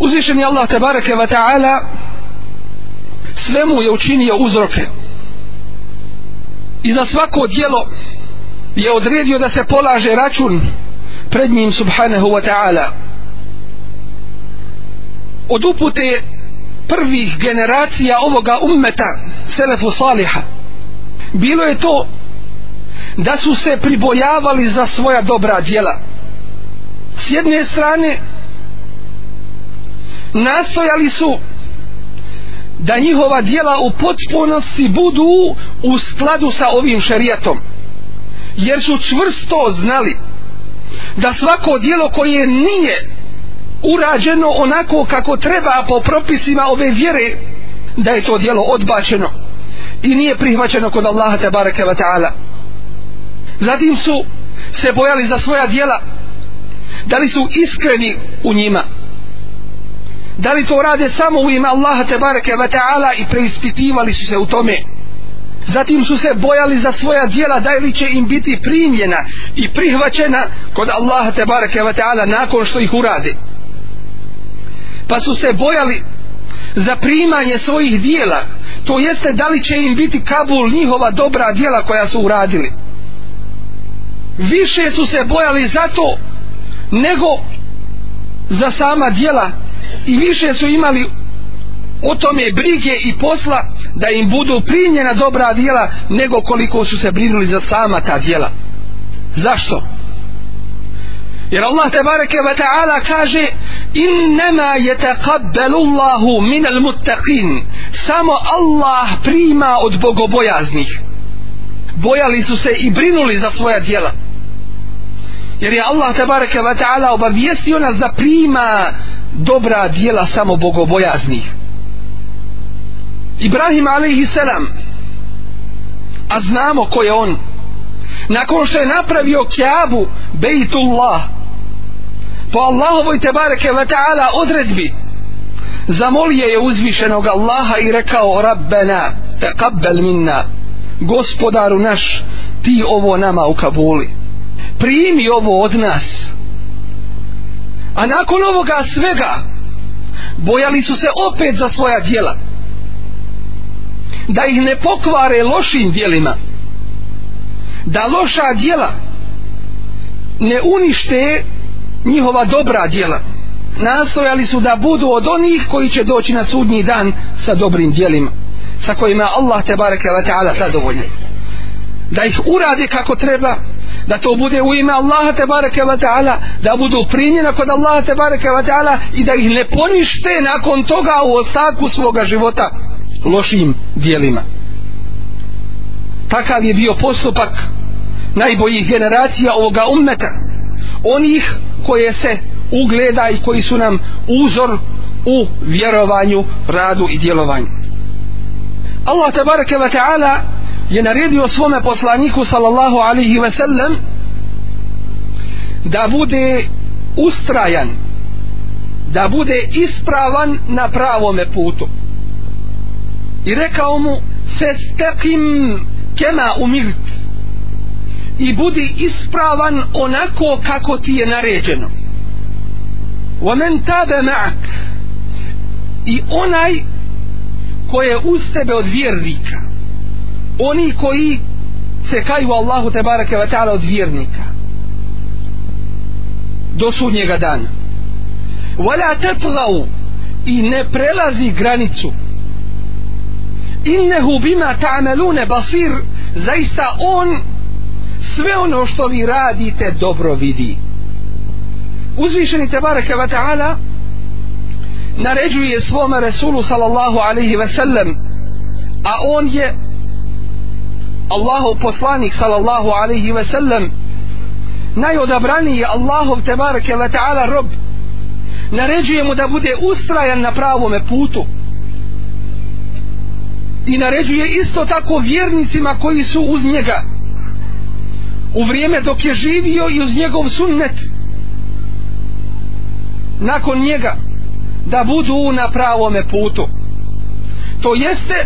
uzvišeni Allah tabareke wa ta'ala svemu je učinio uzroke i za svako dijelo je odredio da se polaže račun pred njim subhanahu wa ta'ala od upute prvih generacija ovoga ummeta selefu saliha bilo je to da su se pribojavali za svoja dobra djela s jedne strane nastojali su da njihova dijela u potpunosti budu u skladu sa ovim šerijatom jer su čvrsto znali da svako dijelo koje nije urađeno onako kako treba po propisima ove vjere da je to dijelo odbačeno i nije prihvaćeno kod Allaha te bareke ve taala zatim su se bojali za svoja dijela da li su iskreni u njima da li to rade samo u ime Allaha te bareke ve taala i preispitivali su se u tome zatim su se bojali za svoja djela da li će im biti primljena i prihvaćena kod Allaha te bareke ve taala nakon što ih urade pa su se bojali za primanje svojih dijela to jeste da li će im biti kabul njihova dobra dijela koja su uradili više su se bojali za to nego za sama dijela i više su imali o tome brige i posla da im budu primljena dobra djela nego koliko su se brinuli za sama ta djela zašto? jer Allah te bareke ve ta'ala kaže innama yataqabbalullahu min almuttaqin samo Allah prima od bogobojaznih bojali su se i brinuli za svoja djela jer je Allah tabaraka wa ta'ala obavijestio nas da prima dobra dijela samo bogobojaznih Ibrahim alaihi salam a znamo ko je on nakon što je napravio kjabu bejtullah po Allahovoj tabaraka wa ta'ala odredbi zamolije je uzvišenog Allaha i rekao Rabbena teqabbel minna gospodaru naš ti ovo nama ukabuli primi ovo od nas a nakon ovoga svega bojali su se opet za svoja djela da ih ne pokvare lošim djelima da loša djela ne unište njihova dobra djela nastojali su da budu od onih koji će doći na sudnji dan sa dobrim djelima sa kojima Allah te bareke ve taala zadovolji da ih urade kako treba da to bude u ime Allaha te bareke ve taala da budu primljena kod Allaha te bareke ve taala i da ih ne ponište nakon toga u ostatku svoga života lošim dijelima takav je bio postupak najboljih generacija ovoga ummeta onih koje se ugleda i koji su nam uzor u vjerovanju, radu i djelovanju. Allah tabaraka wa ta'ala je naredio svome poslaniku sallallahu alaihi ve sellem da bude ustrajan da bude ispravan na pravome putu i rekao mu festekim kema umirt i budi ispravan onako kako ti je naređeno wa men tabe ma'ak i onaj koje je uz tebe od vjernika oni koji cekaju Allahu te barake wa ta'ala od vjernika do sudnjega dana wala tatgau i ne prelazi granicu innehu bima ta'amelune basir zaista on sve ono što vi radite dobro vidi uzvišeni te barake wa ta'ala naređuje svome Resulu sallallahu alaihi ve sellem a on je Allahov poslanik sallallahu alaihi ve sellem najodabraniji Allahov tebareke ve ta'ala rob naređuje mu da bude ustrajan na pravome putu i naređuje isto tako vjernicima koji su uz njega u vrijeme dok je živio i uz njegov sunnet nakon njega da budu na pravome putu to jeste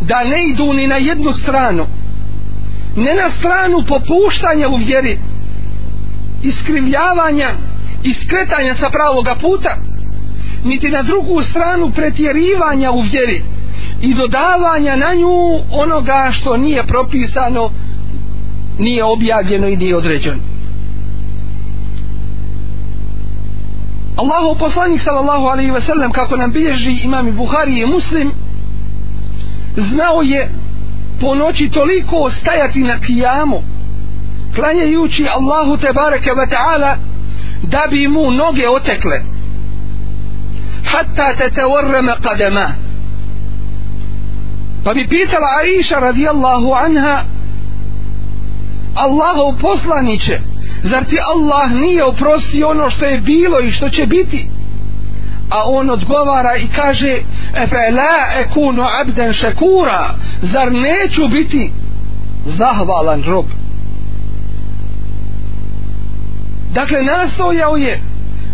da ne idu ni na jednu stranu ne na stranu popuštanja u vjeri iskrivljavanja iskretanja sa pravoga puta niti na drugu stranu pretjerivanja u vjeri i dodavanja na nju onoga što nije propisano nije objavljeno i nije određeno Allahu poslanik sallallahu alejhi ve sellem kako nam bilježi imam Buhari i Muslim znao je po noći toliko stajati na kijamu klanjajući Allahu te bareke ve taala da bi mu noge otekle hatta tatawarram qadama pa bi pitala Aisha radijallahu anha Allahu poslanice zar ti Allah nije oprostio ono što je bilo i što će biti a on odgovara i kaže efe la ekuno abden šekura zar neću biti zahvalan rob dakle nastojao je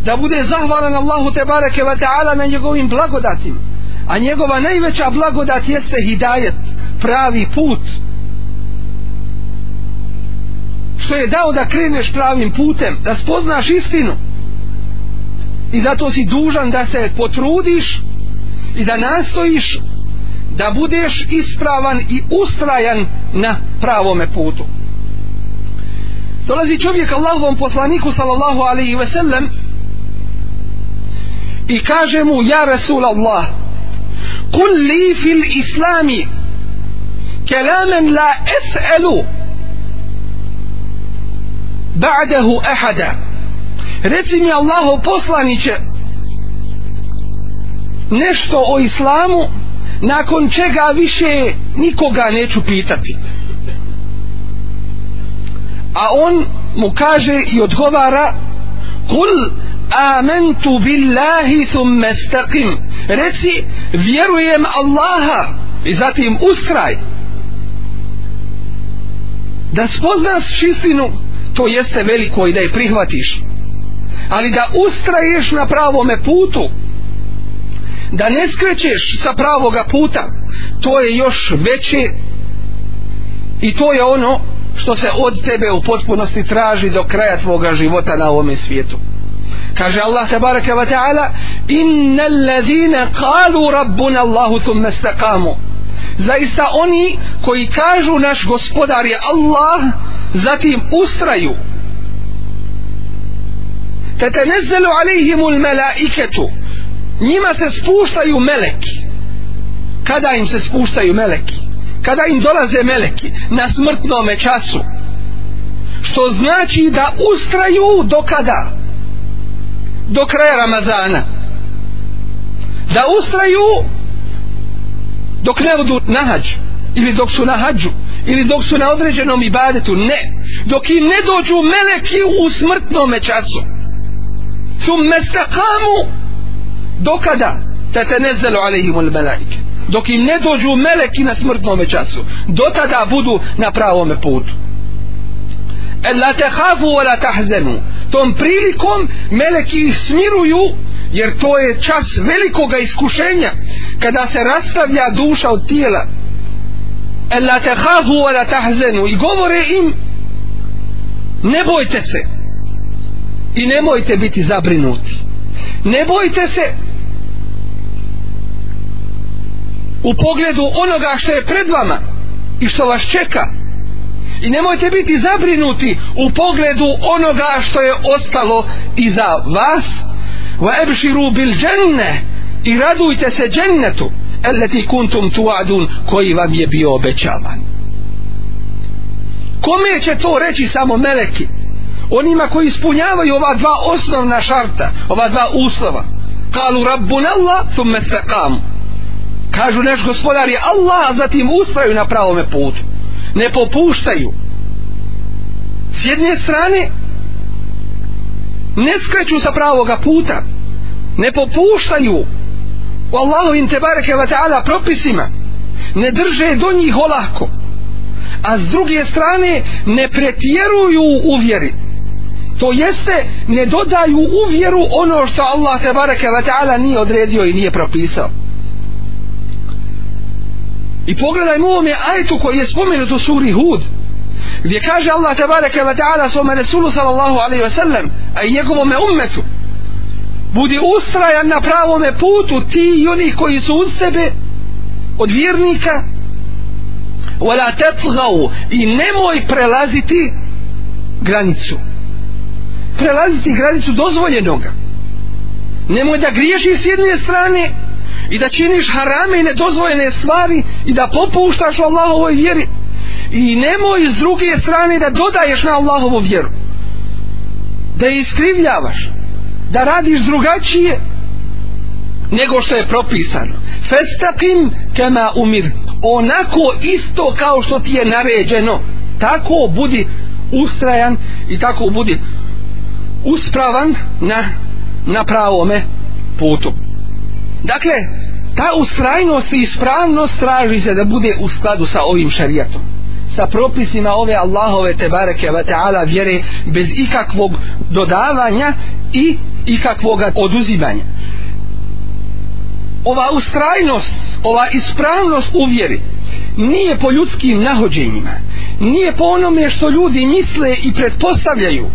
da bude zahvalan Allahu te bareke wa ta'ala na njegovim blagodatim a njegova najveća blagodat jeste hidajet pravi put što je dao da kreneš pravim putem da spoznaš istinu i zato si dužan da se potrudiš i da nastojiš da budeš ispravan i ustrajan na pravome putu dolazi čovjek Allahovom poslaniku sallallahu alaihi ve sellem i kaže mu ja Rasul Allah kul li fil islami kelamen la es'elu ba'dahu ahada reci mi Allaho poslaniće nešto o islamu nakon čega više nikoga neću pitati a on mu kaže i odgovara kul amentu billahi thumme stakim reci vjerujem Allaha i zatim ustraj da spoznas čistinu to jeste veliko i da je prihvatiš ali da ustraješ na pravome putu da ne skrećeš sa pravoga puta to je još veće i to je ono što se od tebe u potpunosti traži do kraja tvoga života na ovome svijetu kaže Allah tabaraka wa ta'ala inna allazina kalu rabbun Allahu thum nastakamu zaista oni koji kažu naš gospodar je Allah zatim ustraju tetenezzelu alihimu melaiketu njima se spuštaju meleki kada im se spuštaju meleki kada im dolaze meleki na smrtnome času što znači da ustraju do kada do kraja Ramazana da ustraju dok ne budu na hađu ili dok su na hađu ili dok su na određenom ibadetu ne, dok im ne dođu meleki u smrtnome času ثم استقاموا دوكدا تتنزل عليهم الملائكة dok im ne dođu meleki na smrtnome času do tada budu na pravome putu e, la tehafu wa la tahzenu tom prilikom meleki ih smiruju jer to je čas velikoga iskušenja kada se rastavlja duša od tijela e, la tehafu wa la tahzenu i govore im ne bojte se i nemojte biti zabrinuti ne bojte se u pogledu onoga što je pred vama i što vas čeka i nemojte biti zabrinuti u pogledu onoga što je ostalo iza vas wa ebširu bil dženne i radujte se džennetu eleti kuntum tuadun koji vam je bio obećavan kome će to reći samo meleki onima koji ispunjavaju ova dva osnovna šarta ova dva uslova kalu rabbunalla thum mestakam kažu neš gospodari Allah zatim ustraju na pravome putu ne popuštaju s jedne strane ne skreću sa pravoga puta ne popuštaju u Allahu in tebareke wa ta'ala propisima ne drže do njih olahko a s druge strane ne pretjeruju u vjeri to jeste ne dodaju u vjeru ono što Allah te bareke ve taala nije odredio i nije propisao i pogledajmo ovom je ajtu koji je spomenut u suri Hud gdje kaže Allah te bareke ve taala svome resulu sallallahu alejhi ve sellem a i njegovom ummetu budi ustrajan na pravome putu ti i oni koji su uz sebe od vjernika ولا تطغوا إنما يبرلازتي غرانيتسو prelaziti granicu dozvoljenoga nemoj da griješi s jedne strane i da činiš harame i nedozvoljene stvari i da popuštaš u Allahovoj vjeri i nemoj s druge strane da dodaješ na Allahovu vjeru da je iskrivljavaš da radiš drugačije nego što je propisano festakim kema umir onako isto kao što ti je naređeno tako budi ustrajan i tako budi uspravan na, na pravome putu. Dakle, ta ustrajnost i ispravnost traži se da bude u skladu sa ovim šarijatom sa propisima ove Allahove te bareke ve taala vjere bez ikakvog dodavanja i ikakvog oduzimanja ova ustrajnost ova ispravnost u vjeri nije po ljudskim nahođenjima nije po onome što ljudi misle i pretpostavljaju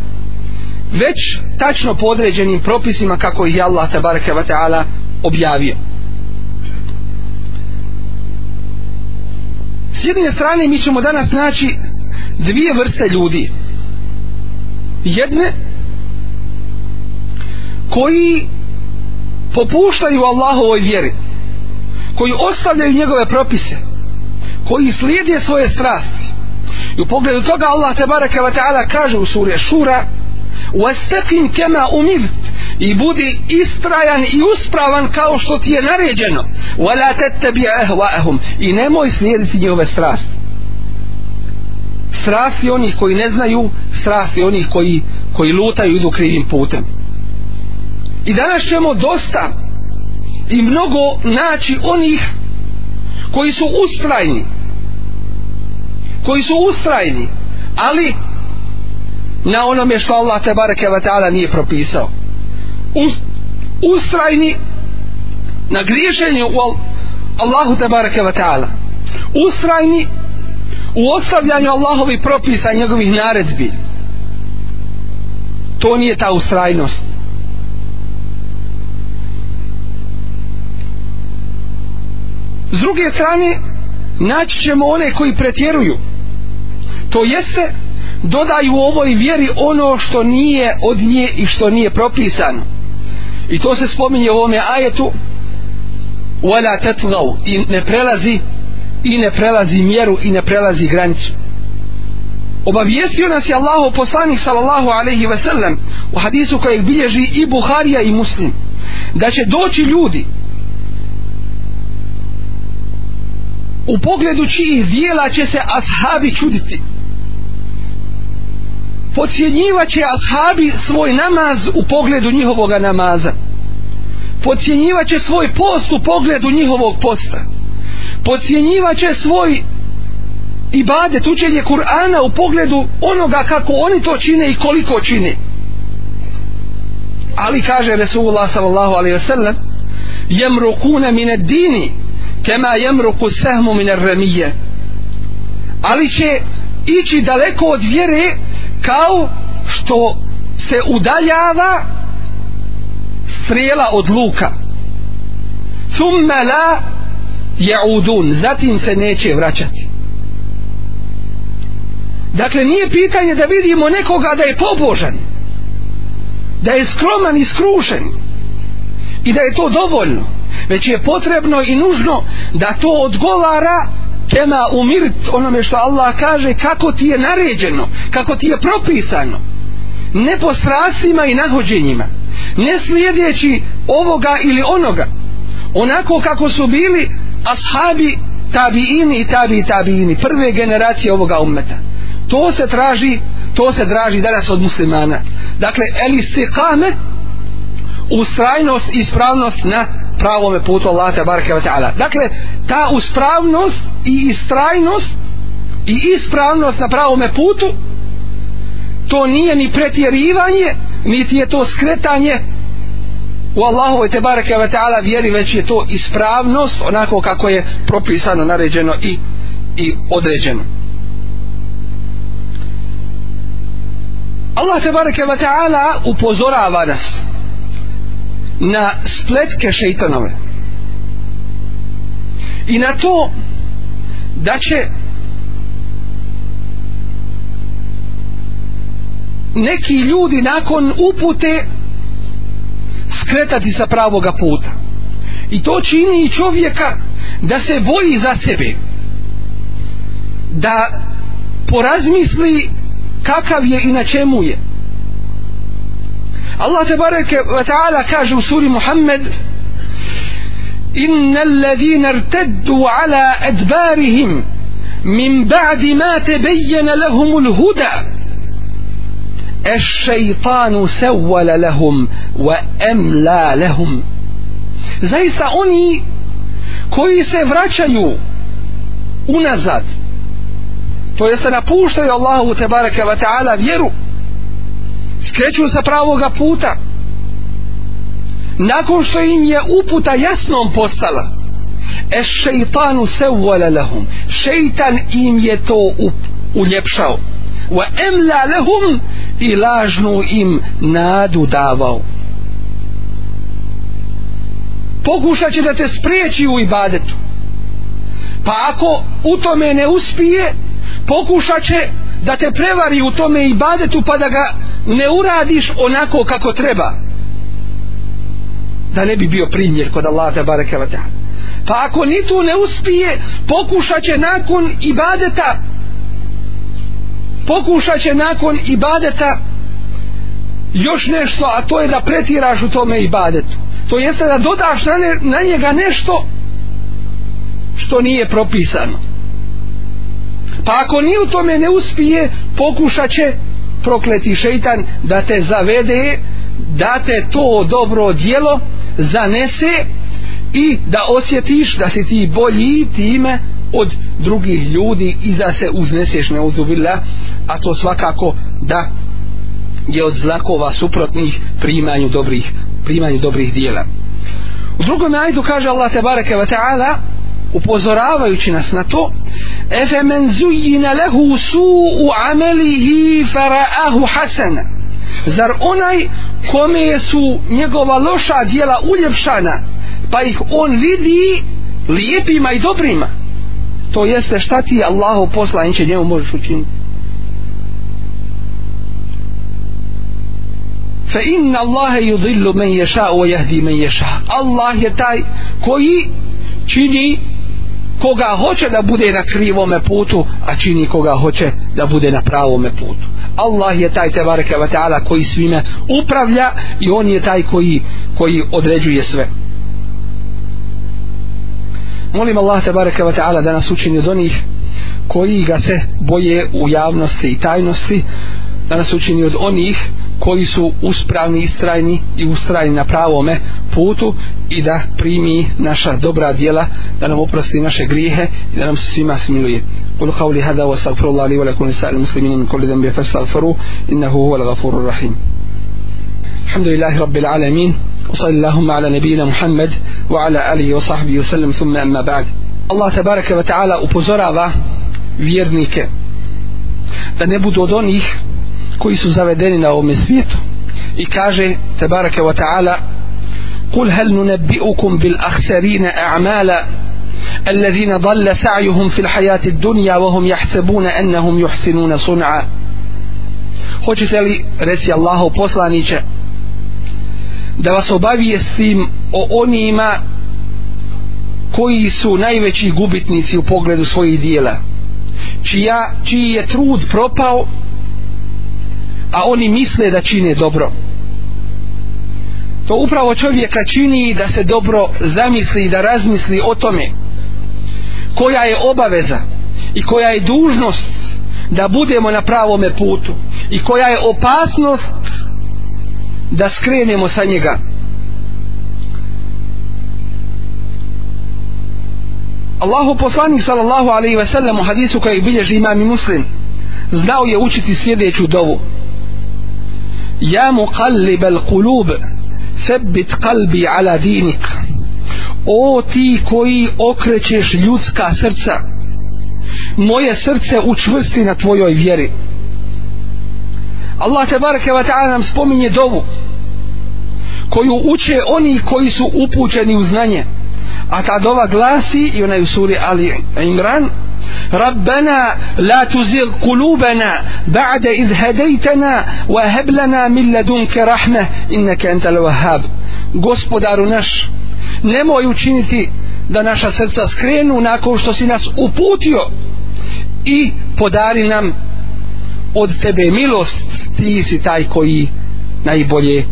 već tačno podređenim propisima kako ih je Allah tabaraka wa ta'ala objavio s jedne strane mi ćemo danas naći dvije vrste ljudi jedne koji popuštaju Allahovoj vjeri koji ostavljaju njegove propise koji slijede svoje strasti i u pogledu toga Allah tabaraka wa ta'ala kaže u suri Šura وَاسْتَقِمْ كَمَا أُمِرْتِ i budi istrajan i uspravan kao što ti je naređeno وَلَا تَتَّبِيَ أَهْوَاهُمْ i nemoj slijediti njove strasti strasti onih koji ne znaju strasti onih koji, koji lutaju idu krivim putem i danas ćemo dosta i mnogo naći onih koji su ustrajni koji su ustrajni ali na onome što Allah te bareke ve taala nije propisao ustrajni na griješenju u Allahu te bareke ve taala ustrajni u ostavljanju Allahovih propisa i njegovih naredbi to nije ta ustrajnost s druge strane naći ćemo one koji pretjeruju to jeste dodaju u ovoj vjeri ono što nije od nje i što nije propisano i to se spominje u ovome ajetu wala tatlau i ne prelazi i ne prelazi mjeru i ne prelazi granicu obavijestio nas je Allahu poslanik sallallahu alaihi ve sellem u hadisu kojeg bilježi i Buharija i Muslim da će doći ljudi u pogledu čijih dijela će se ashabi čuditi pocijenjivaće ashabi svoj namaz u pogledu njihovog namaza pocijenjivaće svoj post u pogledu njihovog posta pocijenjivaće svoj ibadet učenje Kur'ana u pogledu onoga kako oni to čine i koliko čine ali kaže Resulullah sallallahu alaihi wasallam jemrukuna mine dini kema jemruku sehmu mine remije ali će ići daleko od vjere kao što se udaljava strela od luka thumma la yaudun zatim se neće vraćati dakle nije pitanje da vidimo nekoga da je pobožan da je skroman i skrušen i da je to dovoljno već je potrebno i nužno da to odgovara kema umirt onome što Allah kaže kako ti je naređeno kako ti je propisano ne po strasima i nahođenjima ne slijedeći ovoga ili onoga onako kako su bili ashabi tabiini i tabi tabiini prve generacije ovoga ummeta to se traži to se draži danas od muslimana dakle el istiqame ustrajnost i ispravnost na pravome putu Allah te barke ta'ala dakle ta uspravnost i istrajnost i ispravnost na pravome putu to nije ni pretjerivanje niti je to skretanje u Allahu te barke ve taala vjeri već je to ispravnost onako kako je propisano naređeno i i određeno Allah te barke ve taala upozorava nas na spletke šeitanove i na to da će neki ljudi nakon upute skretati sa pravoga puta i to čini i čovjeka da se boji za sebe da porazmisli kakav je i na čemu je Allah te bareke wa ta'ala kaže u suri Muhammed Inna allazina irtaddu ala adbarihim min ba'di ma tabayyana lahum al-huda ash-shaytanu sawwala lahum wa amla lahum Zaista oni koji se vraćaju unazad to jest napuštaju Allahu tebareke ve taala vjeru skreću sa pravoga puta nakon što im je uputa jasnom postala e šeitanu se uvala lahum šeitan im je to uljepšao wa emla lahum i lažnu im nadu davao pokušat će da te spriječi u ibadetu pa ako u tome ne uspije pokušat će da te prevari u tome i badetu pa da ga ne uradiš onako kako treba da ne bi bio primjer kod Allah te bareke ve pa ako ni tu ne uspije pokušaće nakon ibadeta pokušaće nakon ibadeta još nešto a to je da pretiraš u tome ibadetu to jeste da dodaš na, ne, na njega nešto što nije propisano pa ako ni u tome ne uspije pokušaće prokleti šeitan da te zavede da te to dobro dijelo zanese i da osjetiš da si ti bolji time od drugih ljudi i da se uzneseš ne uzubila a to svakako da je od znakova suprotnih primanju dobrih primanju dobrih dijela u drugom najdu kaže Allah te bareke ve taala upozoravajući nas na to efe men zujina lehu su u amelihi faraahu hasana zar onaj kome su njegova loša dijela uljepšana pa ih on vidi lijepima i dobrima to jeste šta ti Allahu posla inče njemu možeš učiniti fa inna Allahe yudhillu men ješa u jehdi men ješa Allah je taj koji čini koga hoće da bude na krivome putu, a čini koga hoće da bude na pravome putu. Allah je taj tebareke wa ta'ala koji svime upravlja i on je taj koji, koji određuje sve. Molim Allah tebareke wa ta'ala da nas učini od onih koji ga se boje u javnosti i tajnosti, da nas učini od onih koji su uspravni istrajni i ustrajni na pravome putu i da primi naša dobra djela da nam oprosti naše grijehe i da nam se svima smiluje قل قولي هذا واستغفر الله لي ولكم لسائر المسلمين من كل ذنب فاستغفروه انه هو الغفور الرحيم. الحمد لله رب العالمين وصلى اللهم على نبينا محمد وعلى اله وصحبه وسلم ثم اما بعد الله تبارك وتعالى اوبوزورا فيرنيك فنبدو دونيك koji su zavedeni na ovom svijetu i kaže te barake wa ta'ala قل هل ننبئكم بالأخسرين أعمالا الذين ضل سعيهم في الحياة الدنيا وهم يحسبون أنهم يحسنون صنعا Hoćete li reci Allahu poslaniće da vas obavije s tim o onima koji su najveći gubitnici u pogledu svojih dijela čija, čiji je trud propao a oni misle da čine dobro to upravo čovjeka čini da se dobro zamisli i da razmisli o tome koja je obaveza i koja je dužnost da budemo na pravome putu i koja je opasnost da skrenemo sa njega Allahu poslanik sallallahu alaihi ve sellem u hadisu koji bilježi imam i muslim znao je učiti sljedeću dovu Ja muqallib al qulub Thebit qalbi ala dinik O ti koji okrećeš ljudska srca Moje srce učvrsti na tvojoj vjeri Allah te barake wa ta'ala nam spominje dovu koju uče oni koji su upućeni u znanje a ta dova glasi i ona je u suri Ali Imran ربنا لا تزغ قلوبنا بعد إذ هديتنا وهب لنا من لدنك رحمة إنك أنت الوهاب غسبدار نش نمو يوچينتي da naša srca skrenu nakon što si nas uputio i podari nam od tebe milost ti si taj koji najbolje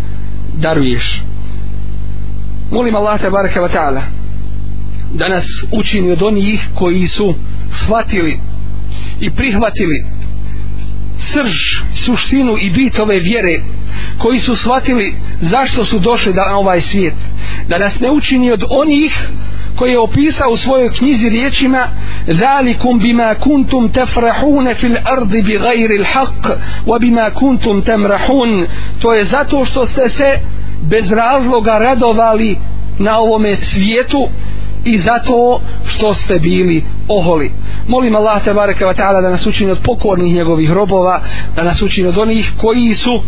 daruješ molim Allah tebareke ta'ala da nas učini od onih koji su shvatili i prihvatili srž, suštinu i bit ove vjere koji su shvatili zašto su došli na ovaj svijet da nas ne učini od onih koji je opisao u svojoj knjizi riječima zalikum bima kuntum tafrahun fil ardi bi ghairi al haqq wa bima kuntum tamrahun to je zato što ste se bez razloga radovali na ovome svijetu i zato što ste bili oholi. Molim Allah te bareke ve taala da nas učini od pokornih njegovih robova, da nas učini od onih koji su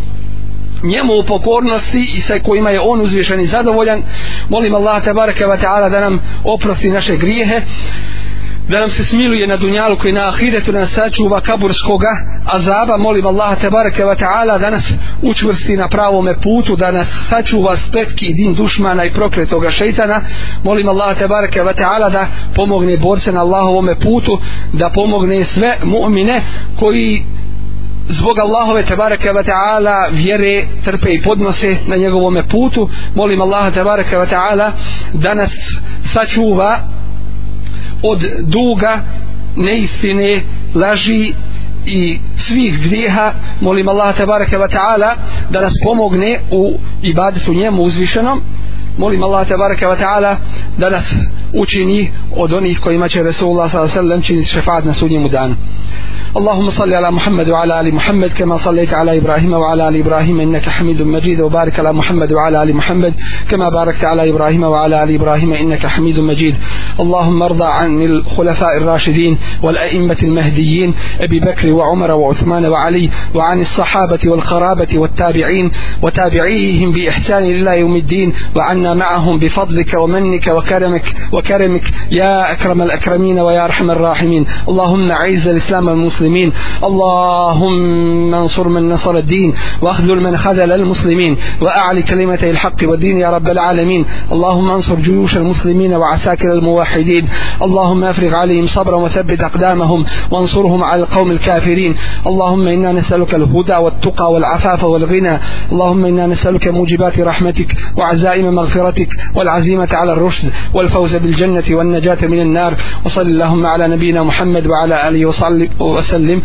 njemu u pokornosti i sa kojima je on uzvišen i zadovoljan. Molim Allah te bareke ve taala da nam oprosti naše grijehe da nam se smiluje na dunjalu koji na ahiretu nas sačuva kaburskoga azaba, molim Allaha te bareke wa ta'ala da nas učvrsti na pravome putu, da nas sačuva spetki din dušmana i prokretoga šeitana molim Allaha te bareke wa ta'ala da pomogne borce na Allahovome putu da pomogne sve mu'mine koji zbog Allahove tebareke ve taala vjere trpe i podnose na njegovom putu molim Allaha tebareke ve taala da nas sačuva od duga, neistine, laži i svih grijeha, molim Allah tabaraka wa ta'ala da nas pomogne u ibadetu njemu uzvišenom. molim Allah tabaraka wa ta'ala da nas učini od onih kojima će Resulullah s.a.v. činiti šefat na sudnjemu danu اللهم صل على محمد وعلى ال محمد كما صليت على ابراهيم وعلى ال ابراهيم انك حميد مجيد وبارك على محمد وعلى ال محمد كما باركت على ابراهيم وعلى ال ابراهيم انك حميد مجيد اللهم ارضى عن الخلفاء الراشدين والائمه المهديين ابي بكر وعمر وعثمان وعلي وعن الصحابه والقرابه والتابعين وتابعيهم باحسان الى يوم الدين وعن وعنا معهم بفضلك ومنك وكرمك وكرمك يا أكرم الأكرمين ويا أرحم الراحمين اللهم أعز الإسلام والمسلمين اللهم انصر من نصر الدين واخذل من خذل المسلمين وأعلي كلمتي الحق والدين يا رب العالمين اللهم انصر جيوش المسلمين وعساكر الموحدين اللهم افرغ عليهم صبرا وثبت أقدامهم وانصرهم على القوم الكافرين اللهم إنا نسألك الهدى والتقى والعفاف والغنى اللهم إنا نسألك موجبات رحمتك وعزائم مغفرتك مغفرتك والعزيمة على الرشد والفوز بالجنة والنجاة من النار وصل اللهم على نبينا محمد وعلى آله وسلم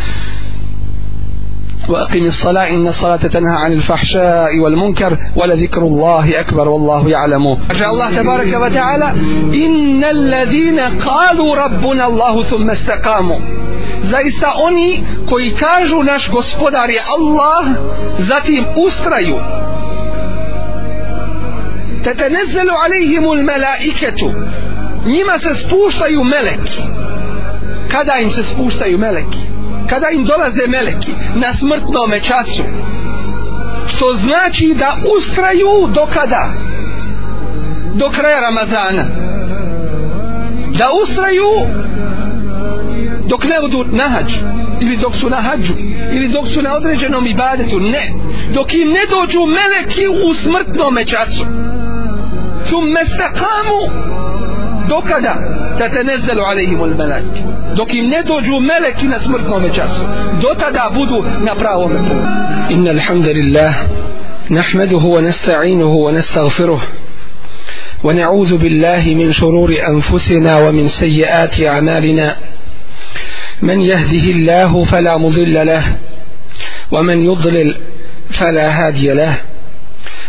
وأقم الصلاة إن الصلاة تنهى عن الفحشاء والمنكر ولذكر الله أكبر والله يعلم شاء الله تبارك وتعالى إن الذين قالوا ربنا الله ثم استقاموا زيست أني كي كاجو ناش غسبداري الله Allah أستريو tetenezzelu alejhimul malaikatu njima se spuštaju meleki kada im se spuštaju meleki kada im dolaze meleki na smrtnome času što znači da ustraju do kada do kraja Ramazana da ustraju dok ne budu na hađu ili dok su na hađu ili dok su na određenom ibadetu ne dok im ne dođu meleki u smrtnome času ثم استقاموا دوكدا تتنزل عليهم الملائكة دوك إن im ملكي dođu meleki na smrtnom času إن الحمد لله نحمده ونستعينه ونستغفره ونعوذ بالله من شرور أنفسنا ومن سيئات أعمالنا من يهده الله فلا مضل له ومن يضلل فلا هادي له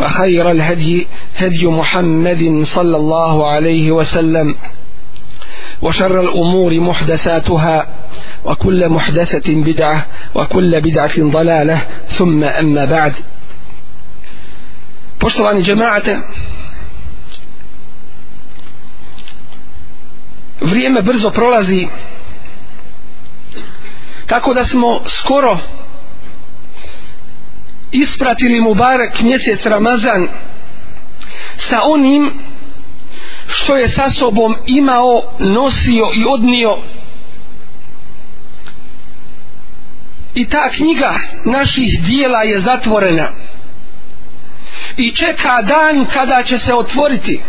وخير الهدي هدي محمد صلى الله عليه وسلم وشر الأمور محدثاتها وكل محدثة بدعة وكل بدعة ضلالة ثم أما بعد Poštovani جماعة vrijeme brzo prolazi tako da smo skoro ispratili mu barek mjesec Ramazan sa onim što je sa sobom imao, nosio i odnio i ta knjiga naših dijela je zatvorena i čeka dan kada će se otvoriti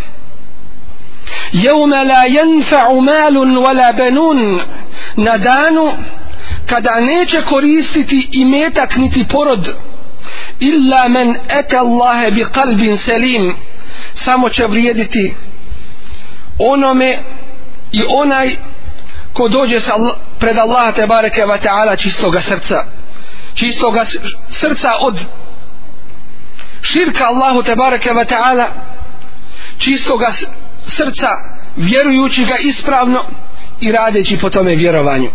jevme la jenfa'u malun wala benun na danu kada neće koristiti i metak niti porod porod illa men eta Allahe bi kalbin selim samo će vrijediti onome i onaj ko dođe sa Allah, pred Allaha te bareke va ta'ala čistoga srca čistoga srca od širka Allahu te bareke va ta'ala čistoga srca vjerujući ga ispravno i radeći po tome vjerovanju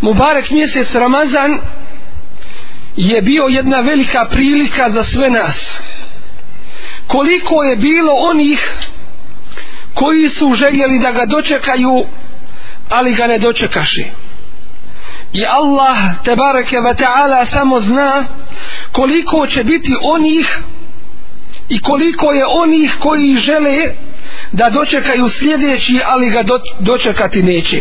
Mubarek mjesec Ramazan je bio jedna velika prilika za sve nas koliko je bilo onih koji su željeli da ga dočekaju ali ga ne dočekaše i Allah te bareke ve taala samo zna koliko će biti onih i koliko je onih koji žele da dočekaju sljedeći ali ga dočekati neće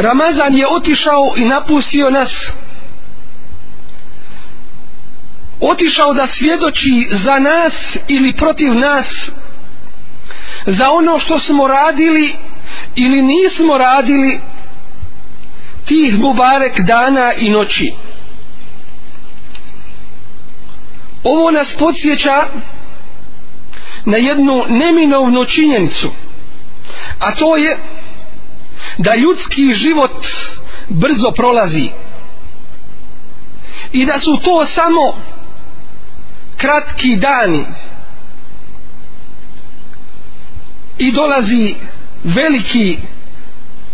Ramazan je otišao i napustio nas otišao da svjedoči za nas ili protiv nas za ono što smo radili ili nismo radili tih mubarek dana i noći ovo nas podsjeća na jednu neminovnu činjenicu a to je da ljudski život brzo prolazi i da su to samo kratki dani i dolazi veliki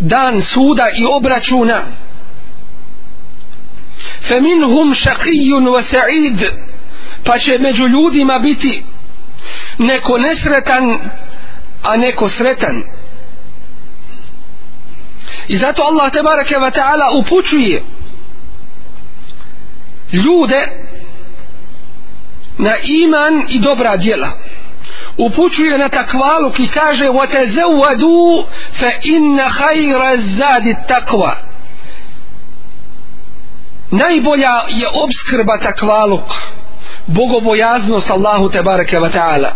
dan suda i obračuna fe minhum šakijun vasaid pa će među ljudima biti neko nesretan a neko sretan I zato Allah te bareke ve taala upućuje ljude na iman i dobra djela. Upućuje na takvalu ki kaže wa tazawwadu fa inna khayra zadi takva Najbolja je obskrba takvaluk, bogobojaznost Allahu te bareke ve taala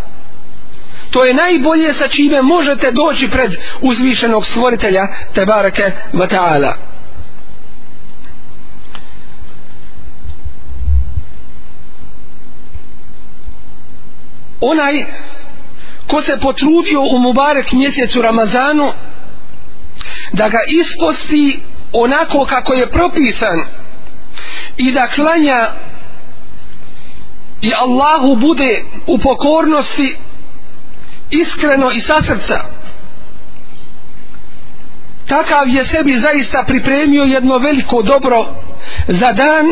to je najbolje sa čime možete doći pred uzvišenog stvoritelja Tebareke Vata'ala onaj ko se potrudio u Mubarek mjesecu Ramazanu da ga isposti onako kako je propisan i da klanja i Allahu bude u pokornosti iskreno i sa srca takav je sebi zaista pripremio jedno veliko dobro za dan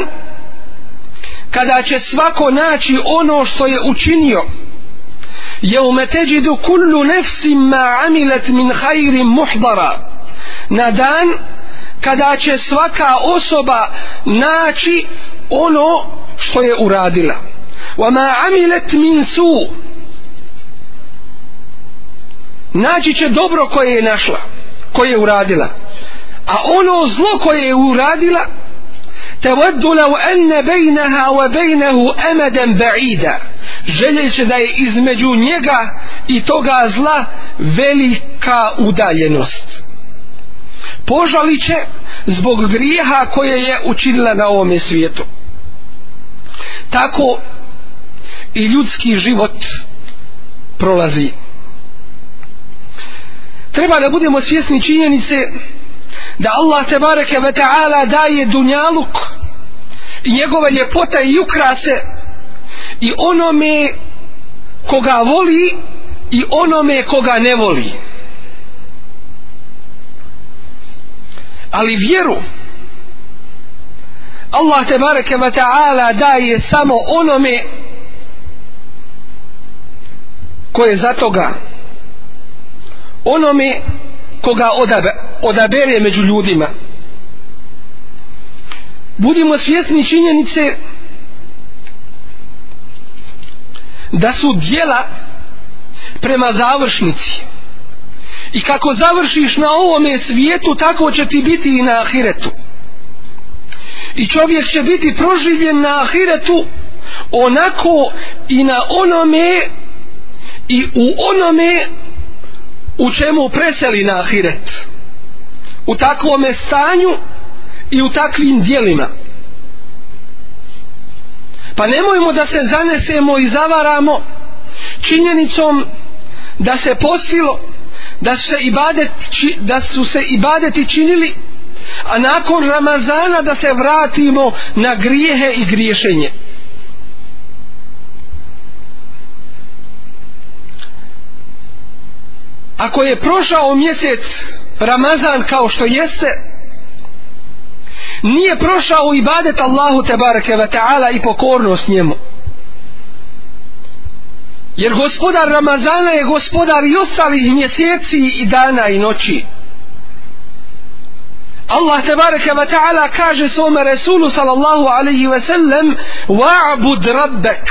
kada će svako naći ono što je učinio je umeteđidu kullu nefsim ma amilet min hajrim muhdara na dan kada će svaka osoba naći ono što je uradila wa ma amilet min su' naći će dobro koje je našla koje je uradila a ono zlo koje je uradila tevaddu lau enne bejneha wa bejnehu emeden ba'ida željeće da je između njega i toga zla velika udaljenost požaliće zbog grijeha koje je učinila na ovome svijetu tako i ljudski život prolazi treba da budemo svjesni činjenice da Allah te bareke ve taala daje dunjaluk i njegova ljepota i ukrase i onome koga voli i onome koga ne voli ali vjeru Allah te bareke ve taala daje samo onome koje za toga onome koga odabe, odabere među ljudima budimo svjesni činjenice da su dijela prema završnici i kako završiš na ovome svijetu tako će ti biti i na ahiretu i čovjek će biti proživljen na ahiretu onako i na onome i u onome u čemu preseli na ahiret u takvom stanju i u takvim dijelima pa nemojmo da se zanesemo i zavaramo činjenicom da se postilo da su se ibadeti, da su se ibadeti činili a nakon Ramazana da se vratimo na grijehe i griješenje ako je prošao mjesec Ramazan kao što jeste nije prošao ibadet Allahu te bareke ve taala i pokornost njemu jer gospodar Ramazana je gospodar i ostalih mjeseci i dana i noći Allah te bareke ve taala kaže svom resulu sallallahu alejhi ve sellem wa'bud rabbak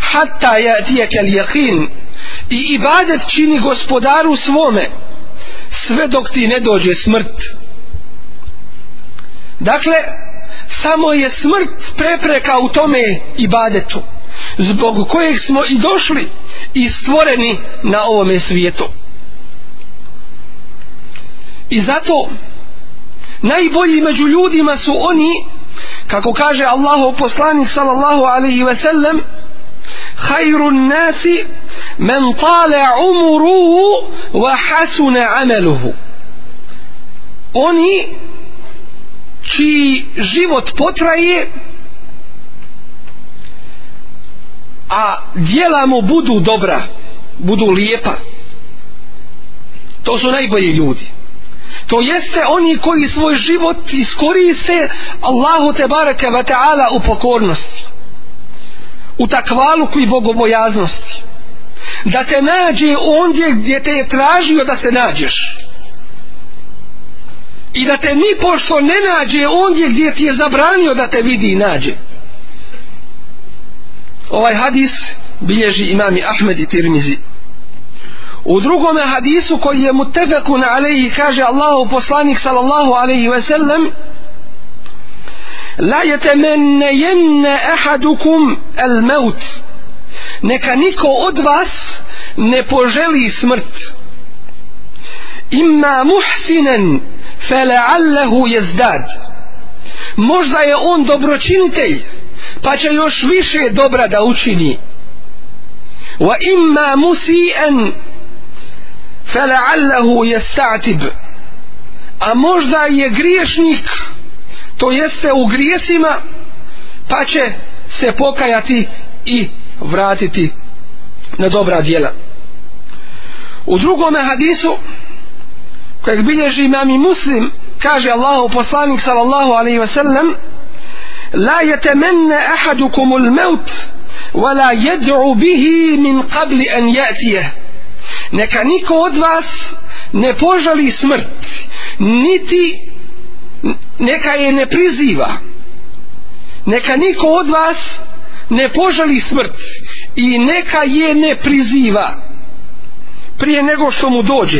hatta yatiyaka al-yaqin i ibadet čini gospodaru svome sve dok ti ne dođe smrt dakle samo je smrt prepreka u tome ibadetu zbog kojeg smo i došli i stvoreni na ovome svijetu i zato najbolji među ljudima su oni kako kaže Allahu poslanik sallallahu alaihi ve sellem خير الناس من طال عمره وحسن عمله oni čiji život potraje a djela mu budu dobra budu lijepa to su najbolji ljudi to jeste oni koji svoj život iskoriste Allahu te baraka ta'ala u pokornosti u takvaluku i bogobojaznosti da te nađe ondje gdje te je tražio da se nađeš i da te nipošto ne nađe ondje gdje ti je zabranio da te vidi i nađe ovaj hadis bilježi imami Ahmed i Tirmizi u drugom hadisu koji je mu tefekun alejih kaže Allahu poslanik sallallahu alejhi ve sellem la yatamanna yanna ahadukum al-maut neka niko od vas ne poželi smrt imma muhsinan fala'allahu yazdad možda je on dobročinitelj pa će još više dobra da učini wa imma musi'an fala'allahu yasta'tib a možda je griješnik to jeste u grijesima pa će se pokajati i vratiti na dobra djela u drugom hadisu kojeg bilježi imam i muslim kaže Allahu poslanik sallallahu alaihi ve sellem la yatamanna ahadukum al-maut wala yad'u bihi min qabl an yatiya neka niko od vas ne požali smrt niti neka je ne priziva neka niko od vas ne poželi smrt i neka je ne priziva prije nego što mu dođe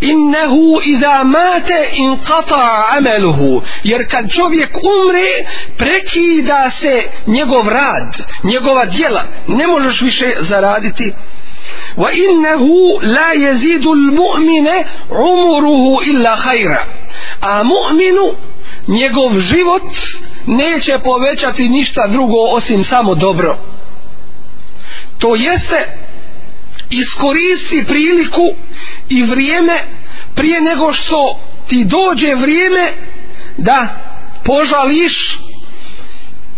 innehu iza mate in kata ameluhu jer kad čovjek umre prekida se njegov rad njegova dijela ne možeš više zaraditi wa innahu la yazidu almu'mine umuruhu illa khaira a mu'minu njegov život neće povećati ništa drugo osim samo dobro to jeste iskoristi priliku i vrijeme prije nego što ti dođe vrijeme da požališ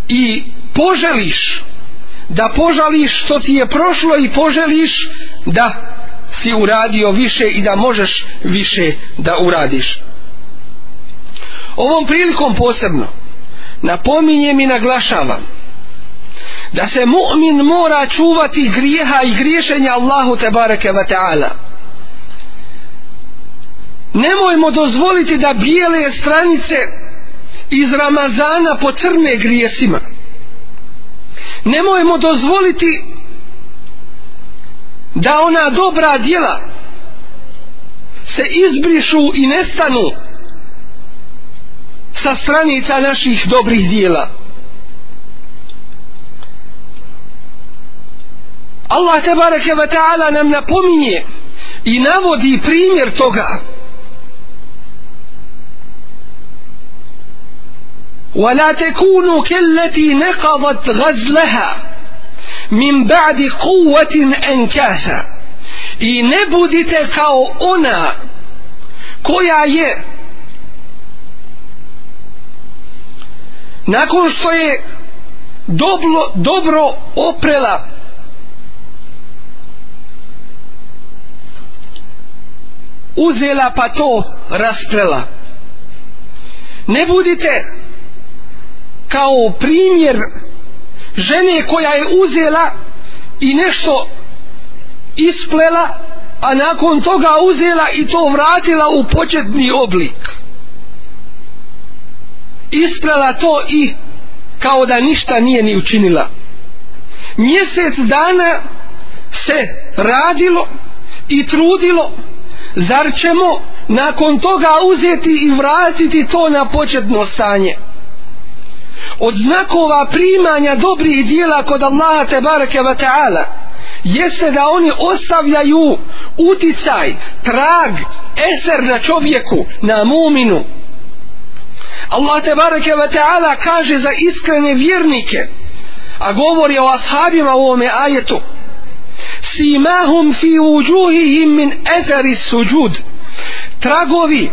i poželiš da požališ što ti je prošlo i poželiš da si uradio više i da možeš više da uradiš. Ovom prilikom posebno napominjem i naglašavam da se mu'min mora čuvati grijeha i griješenja Allahu te bareke ve taala. Nemojmo dozvoliti da bijele stranice iz Ramazana pocrne grijesima nemojmo dozvoliti da ona dobra djela se izbrišu i nestanu sa stranica naših dobrih djela Allah tebareke ve taala nam napominje i navodi primjer toga ولا تكونوا كالتي نقضت غزلها من بعد قوة أنكاثا i ne budite kao ona koja je nakon što je dobro, dobro oprela uzela pa to rasprela ne budite kao primjer žene koja je uzela i nešto isplela a nakon toga uzela i to vratila u početni oblik isprela to i kao da ništa nije ni učinila mjesec dana se radilo i trudilo zar ćemo nakon toga uzeti i vratiti to na početno stanje od znakova primanja dobrih dijela kod Allaha te bareke ve taala jeste da oni ostavljaju uticaj, trag, eser na čovjeku, na muminu. Allah te bareke ve taala kaže za iskrene vjernike, a govori o ashabima u ovome ajetu. Simahum fi wujuhihim min athari sujud. Tragovi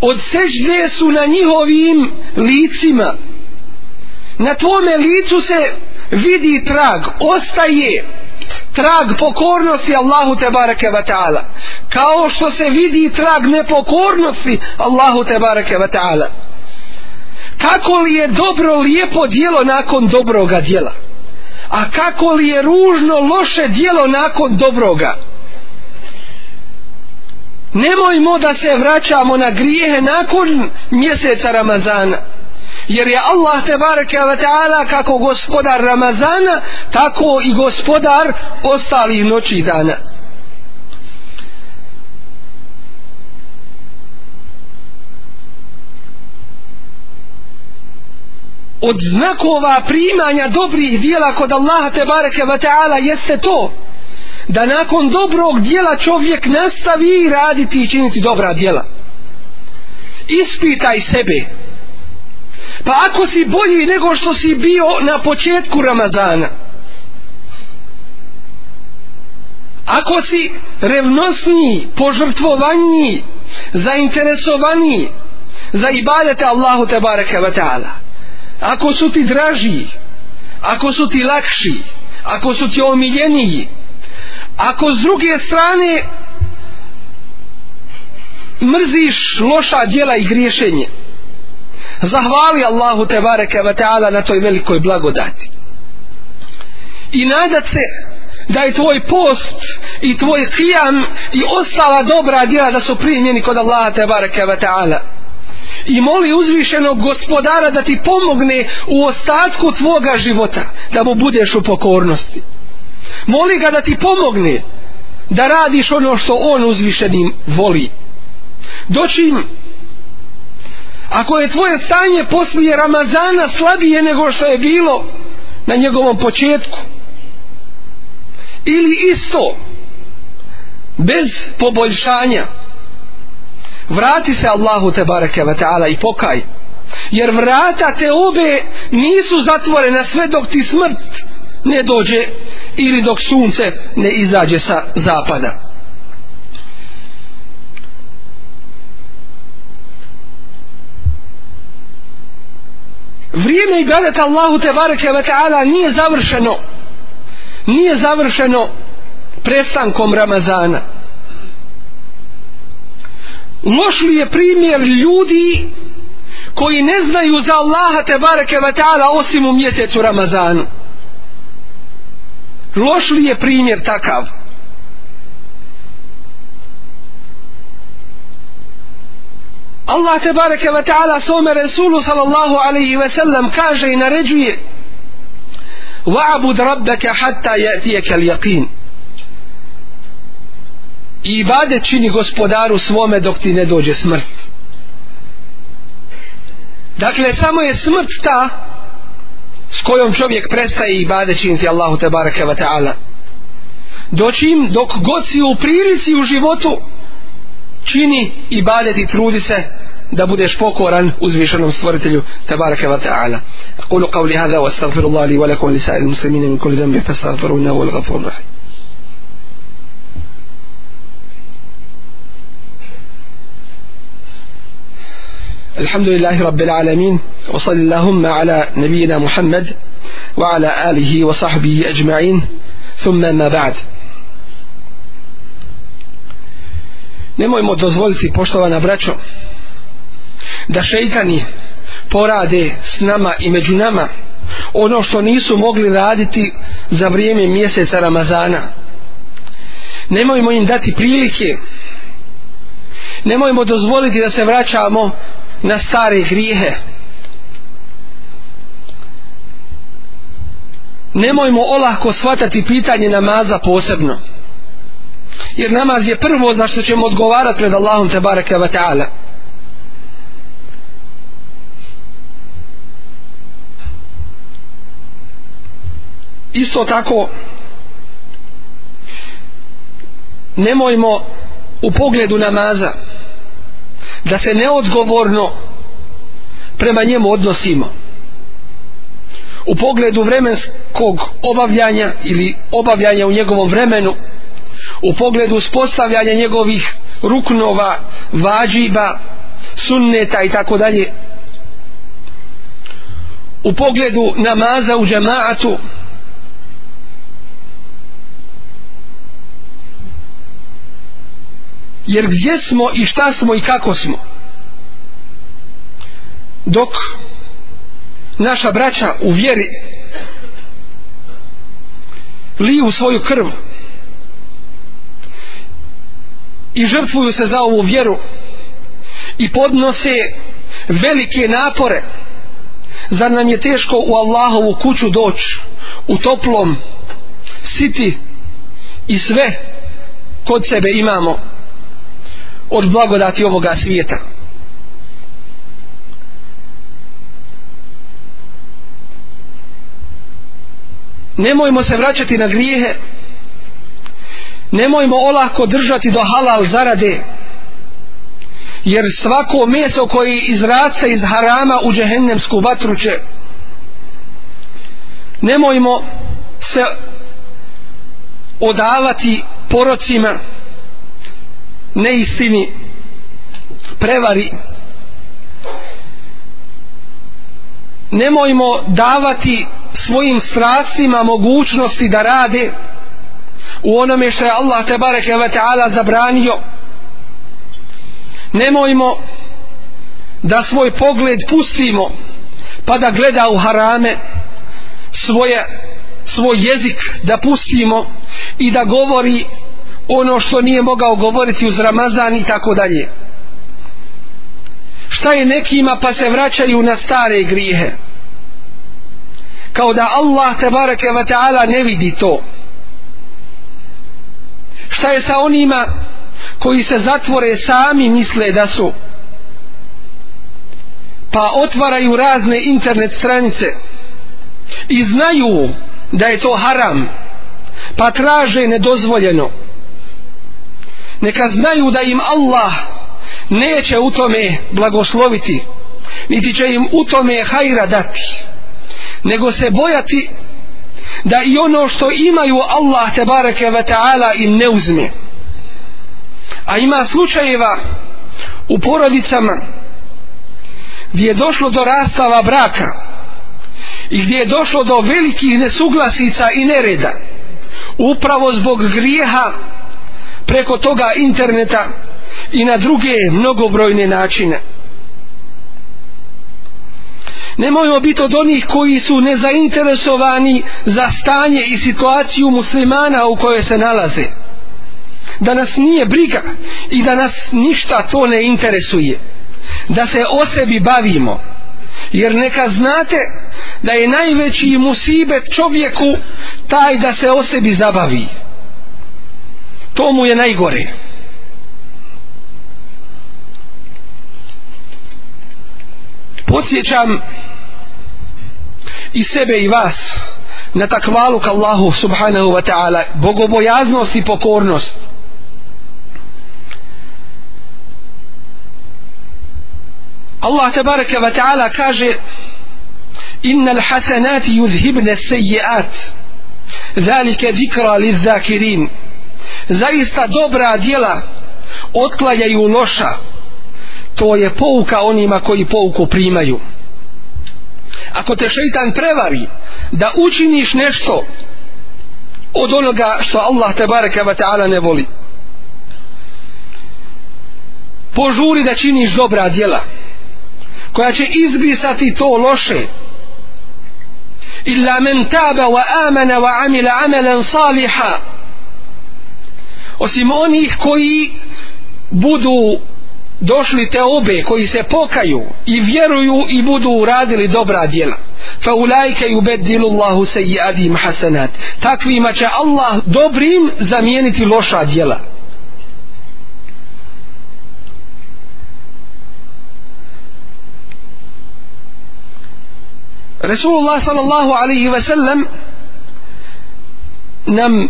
od sežde su na njihovim licima na tvome licu se vidi trag, ostaje trag pokornosti Allahu te bareke ve taala. Kao što se vidi trag nepokornosti Allahu te bareke ve taala. Kako li je dobro lijepo djelo nakon dobroga djela? A kako li je ružno loše djelo nakon dobroga? Nemojmo da se vraćamo na grijehe nakon mjeseca Ramazana jer je Allah te bareke ve taala kako gospodar Ramazana tako i gospodar ostalih noći i dana od znakova primanja dobrih dijela kod Allaha te bareke ve taala jeste to da nakon dobrog dijela čovjek nastavi raditi i činiti dobra dijela ispitaj sebe pa ako si bolji nego što si bio na početku Ramazana ako si revnosniji požrtvovaniji zainteresovaniji za ibadete Allahu te bareke ve taala ako su ti draži ako su ti lakši ako su ti omiljeniji ako s druge strane mrziš loša djela i griješenje zahvali Allahu te bareke ve taala na toj velikoj blagodati i nadat se da je tvoj post i tvoj kijam i ostala dobra djela da su primjeni kod Allaha te bareke ve taala i moli uzvišenog gospodara da ti pomogne u ostatku tvoga života da mu budeš u pokornosti moli ga da ti pomogne da radiš ono što on uzvišenim voli doći ako je tvoje stanje poslije Ramazana slabije nego što je bilo na njegovom početku ili isto bez poboljšanja vrati se Allahu te bareke ve taala i pokaj jer vrata te obe nisu zatvorena sve dok ti smrt ne dođe ili dok sunce ne izađe sa zapada vrijeme i gledat Allahu te bareke ve ta'ala nije završeno nije završeno prestankom Ramazana loš li je primjer ljudi koji ne znaju za Allaha te bareke ve ta'ala osim u mjesecu Ramazanu loš li je primjer takav takav Allah te bareke ve taala svom resulu sallallahu alejhi ve sellem kaže i naređuje Wa'bud rabbaka hatta ya'tiyaka al-yaqin. Ibade čini gospodaru svome dok ti ne dođe smrt. Dakle, samo je smrt ta s kojom čovjek prestaje i bade činiti Allahu te bareke ve taala. Dočim dok god si u prilici u životu čini i badeti trudi se da budeš pokoran uzvišenom stvoritelju tabaraka wa ta'ala أقول قولي هذا وأستغفر الله لي ولكم ولسائر المسلمين من كل ذنب فاستغفروه إنه هو الغفور الرحيم الحمد لله رب العالمين وصل اللهم على نبينا محمد وعلى آله وصحبه أجمعين ثم ما بعد nemojmo dozvoliti poštovana braćo da šeitani porade s nama i među nama ono što nisu mogli raditi za vrijeme mjeseca Ramazana nemojmo im dati prilike nemojmo dozvoliti da se vraćamo na stare grijehe nemojmo olahko shvatati pitanje namaza posebno jer namaz je prvo za što ćemo odgovarati pred Allahom te bareke ve taala isto tako nemojmo u pogledu namaza da se neodgovorno prema njemu odnosimo u pogledu vremenskog obavljanja ili obavljanja u njegovom vremenu u pogledu uspostavljanja njegovih ruknova, vađiba, sunneta i tako dalje. U pogledu namaza u džemaatu, jer gdje smo i šta smo i kako smo dok naša braća u vjeri liju svoju krvu i žrtvuju se za ovu vjeru i podnose velike napore zar nam je teško u Allahovu kuću doći u toplom siti i sve kod sebe imamo od blagodati ovoga svijeta nemojmo se vraćati na grijehe nemojmo olako držati do halal zarade jer svako meso koje izraste iz harama u džehennemsku vatru će nemojmo se odavati porocima neistini prevari nemojmo davati svojim strastima mogućnosti da rade u onome što je Allah te bareke ve taala zabranio nemojmo da svoj pogled pustimo pa da gleda u harame svoje svoj jezik da pustimo i da govori ono što nije mogao govoriti uz Ramazan i tako dalje šta je nekima pa se vraćaju na stare grijehe kao da Allah te bareke ve taala ne vidi to Šta je sa onima koji se zatvore sami misle da su pa otvaraju razne internet stranice i znaju da je to haram pa traže nedozvoljeno neka znaju da im Allah neće u tome blagosloviti niti će im u tome hajra dati nego se bojati da i ono što imaju Allah te bareke ve taala im ne uzme a ima slučajeva u porodicama gdje je došlo do rastava braka i gdje je došlo do velikih nesuglasica i nereda upravo zbog grijeha preko toga interneta i na druge mnogobrojne načine nemojmo biti od onih koji su nezainteresovani za stanje i situaciju muslimana u kojoj se nalaze da nas nije briga i da nas ništa to ne interesuje da se o sebi bavimo jer neka znate da je najveći musibet čovjeku taj da se o sebi zabavi to mu je najgore najgore podsjećam i sebe i vas na takvalu ka Allahu subhanahu wa ta'ala bogobojaznost i pokornost Allah tabaraka wa ta'ala kaže innal hasanati yudhibna sejiat zalike zikra li zakirin zaista dobra djela otklajaju loša to je pouka onima koji pouku primaju ako te šeitan prevari da učiniš nešto od onoga što Allah te baraka va ta'ala ne voli požuri da činiš dobra djela koja će izbisati to loše illa men taba wa amana wa amila amelan saliha osim onih koji budu došli te obe koji se pokaju i vjeruju i budu uradili dobra djela fa ulajke yubeddilu Allahu sayyiatihim hasanat takvima će Allah dobrim zamijeniti loša djela Resulullah sallallahu alaihi ve sellem nam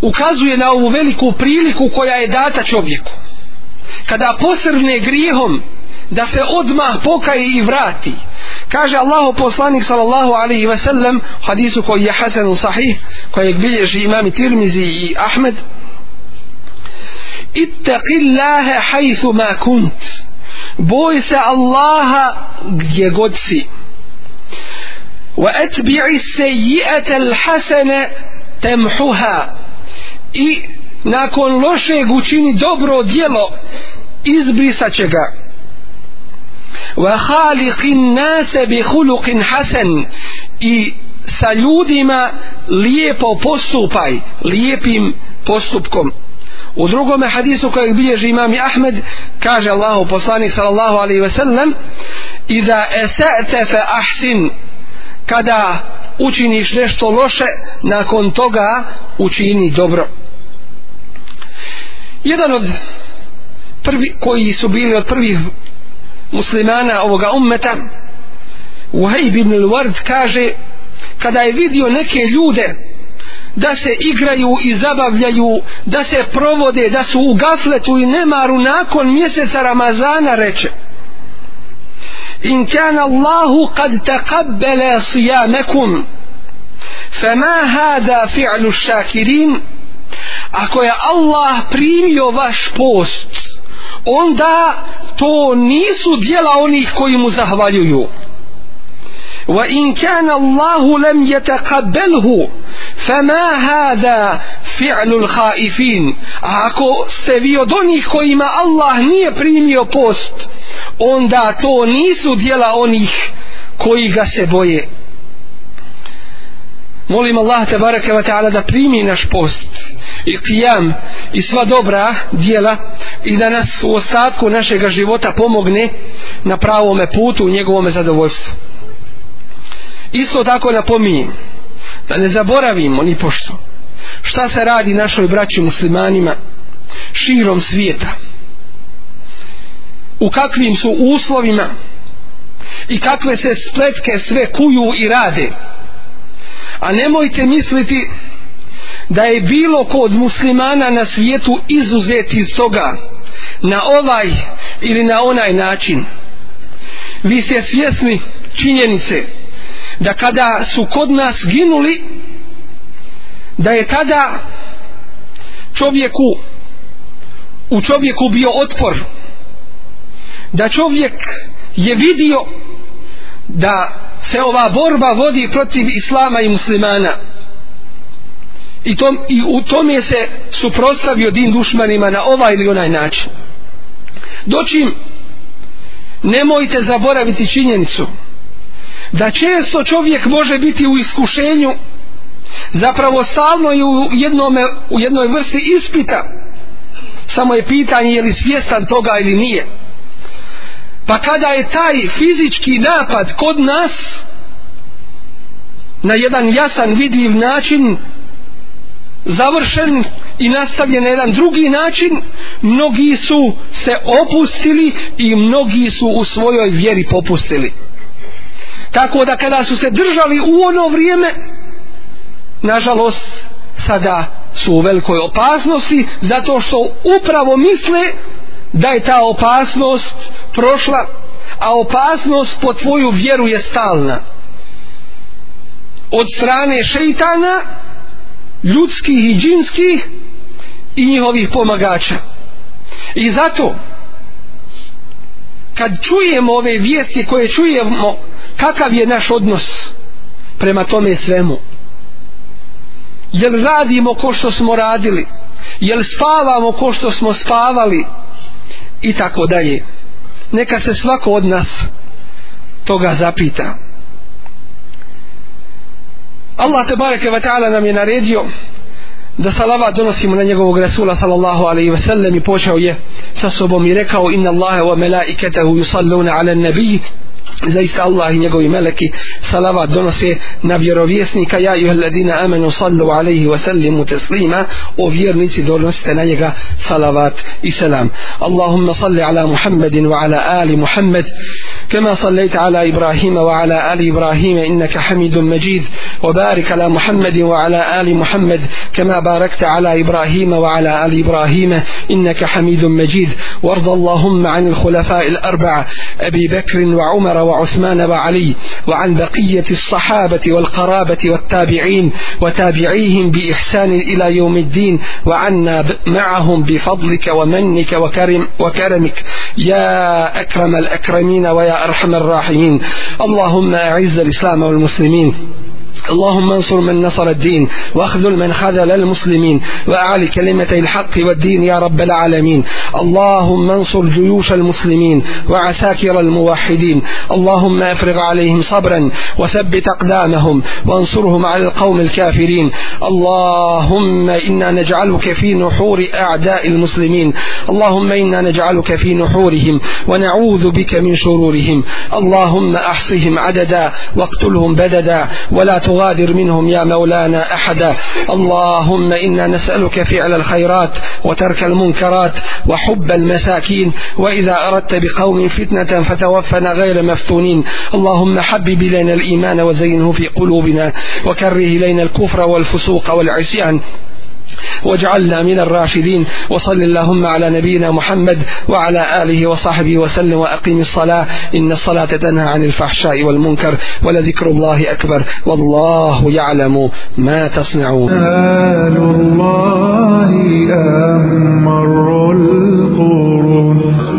ukazuje na ovu veliku priliku koja je data čovjeku kada posrne grijehom da se odmah pokaje i vrati kaže Allahu poslanik sallallahu alaihi ve sellem hadisu koji je hasan sahih koji je bilježi imami Tirmizi i Ahmed ittaqillaha haythu ma kunt boj se Allaha gdje god si wa atbi'i sayyi'ata al-hasana tamhuha i nakon lošeg učini dobro djelo izbrisat će ga وَحَالِقِنْ نَاسَ بِحُلُقٍ حَسَنْ i sa ljudima lijepo postupaj lijepim postupkom u drugome hadisu kojeg bilježi imami Ahmed kaže Allahu poslanik sallallahu alaihi ve sellem iza esete fe ahsin kada učiniš nešto loše nakon toga učini dobro jedan od prvi koji su bili od prvih muslimana ovoga ummeta Uhejb ibn al-Ward kaže kada je vidio neke ljude da se igraju i zabavljaju da se provode da su u gafletu i nemaru nakon mjeseca Ramazana reče in kan Allahu kad taqabbala siyamakum fama hada fi'lu shakirin ako je Allah primio vaš post onda to nisu djela onih koji mu zahvaljuju wa in kana Allah lam yataqabbalhu fama hadha fi'lu al-khaifin ako se vi od onih kojima Allah nije primio post onda to nisu djela onih koji ga se boje molim Allah tebareke ve taala da primi naš post i kijam i sva dobra dijela i da nas u ostatku našeg života pomogne na pravome putu u njegovome zadovoljstvu isto tako napominjem da ne zaboravimo ni pošto šta se radi našoj braći muslimanima širom svijeta u kakvim su uslovima i kakve se spletke sve kuju i rade a nemojte misliti da je bilo ko od muslimana na svijetu izuzet iz toga na ovaj ili na onaj način vi ste svjesni činjenice da kada su kod nas ginuli da je tada čovjeku u čovjeku bio otpor da čovjek je vidio da se ova borba vodi protiv islama i muslimana I, tom, i u tom je se suprostavio din dušmanima na ovaj ili onaj način doćim nemojte zaboraviti činjenicu da često čovjek može biti u iskušenju zapravo stalno je u, jednome, u jednoj vrsti ispita samo je pitanje je li svjestan toga ili nije pa kada je taj fizički napad kod nas na jedan jasan vidljiv način završen i nastavljen na jedan drugi način mnogi su se opustili i mnogi su u svojoj vjeri popustili tako da kada su se držali u ono vrijeme nažalost sada su u velikoj opasnosti zato što upravo misle da je ta opasnost prošla a opasnost po tvoju vjeru je stalna od strane šeitana ljudskih i džinskih i njihovih pomagača i zato kad čujemo ove vijesti koje čujemo kakav je naš odnos prema tome svemu jel radimo ko što smo radili jel spavamo ko što smo spavali i tako dalje neka se svako od nas toga zapita Allah te bareke ve taala nam je naredio da salava donosimo na njegovog resula sallallahu alejhi ve sellem i počeo je sa sobom i rekao inna Allaha wa malaikatahu yusalluna ala nabiy zaista Allah i njegovi meleki salavat donose na vjerovjesnika ja i ladina amenu sallu alaihi wa sallimu teslima o vjernici donosite na njega salavat i selam Allahumma salli ala Muhammedin wa ala ali Muhammed كما صليت على إبراهيم وعلى آل إبراهيم إنك حميد مجيد وبارك على محمد وعلى آل محمد كما باركت على إبراهيم وعلى آل إبراهيم إنك حميد مجيد وارض اللهم عن الخلفاء الأربعة أبي بكر وعمر وعثمان وعلي وعن بقية الصحابة والقرابة والتابعين وتابعيهم بإحسان إلى يوم الدين وعنا معهم بفضلك ومنك وكرم وكرمك يا أكرم الأكرمين ويا أرحم الراحمين اللهم أعز الإسلام والمسلمين اللهم انصر من نصر الدين واخذل من خذل المسلمين وأعل كلمتي الحق والدين يا رب العالمين اللهم انصر جيوش المسلمين وعساكر الموحدين اللهم افرغ عليهم صبرا وثبت أقدامهم وانصرهم على القوم الكافرين اللهم إنا نجعلك في نحور أعداء المسلمين اللهم إنا نجعلك في نحورهم ونعوذ بك من شرورهم اللهم أحصهم عددا واقتلهم بددا ولا تغادر منهم يا مولانا أحدا اللهم إنا نسألك فعل الخيرات وترك المنكرات وحب المساكين وإذا أردت بقوم فتنة فتوفنا غير مفتونين اللهم حبب إلينا الإيمان وزينه في قلوبنا وكره إلينا الكفر والفسوق والعصيان واجعلنا من الراشدين وصل اللهم على نبينا محمد وعلى آله وصحبه وسلم وأقيم الصلاة إن الصلاة تنهى عن الفحشاء والمنكر ولذكر الله أكبر والله يعلم ما تصنعون آل الله أمر القرون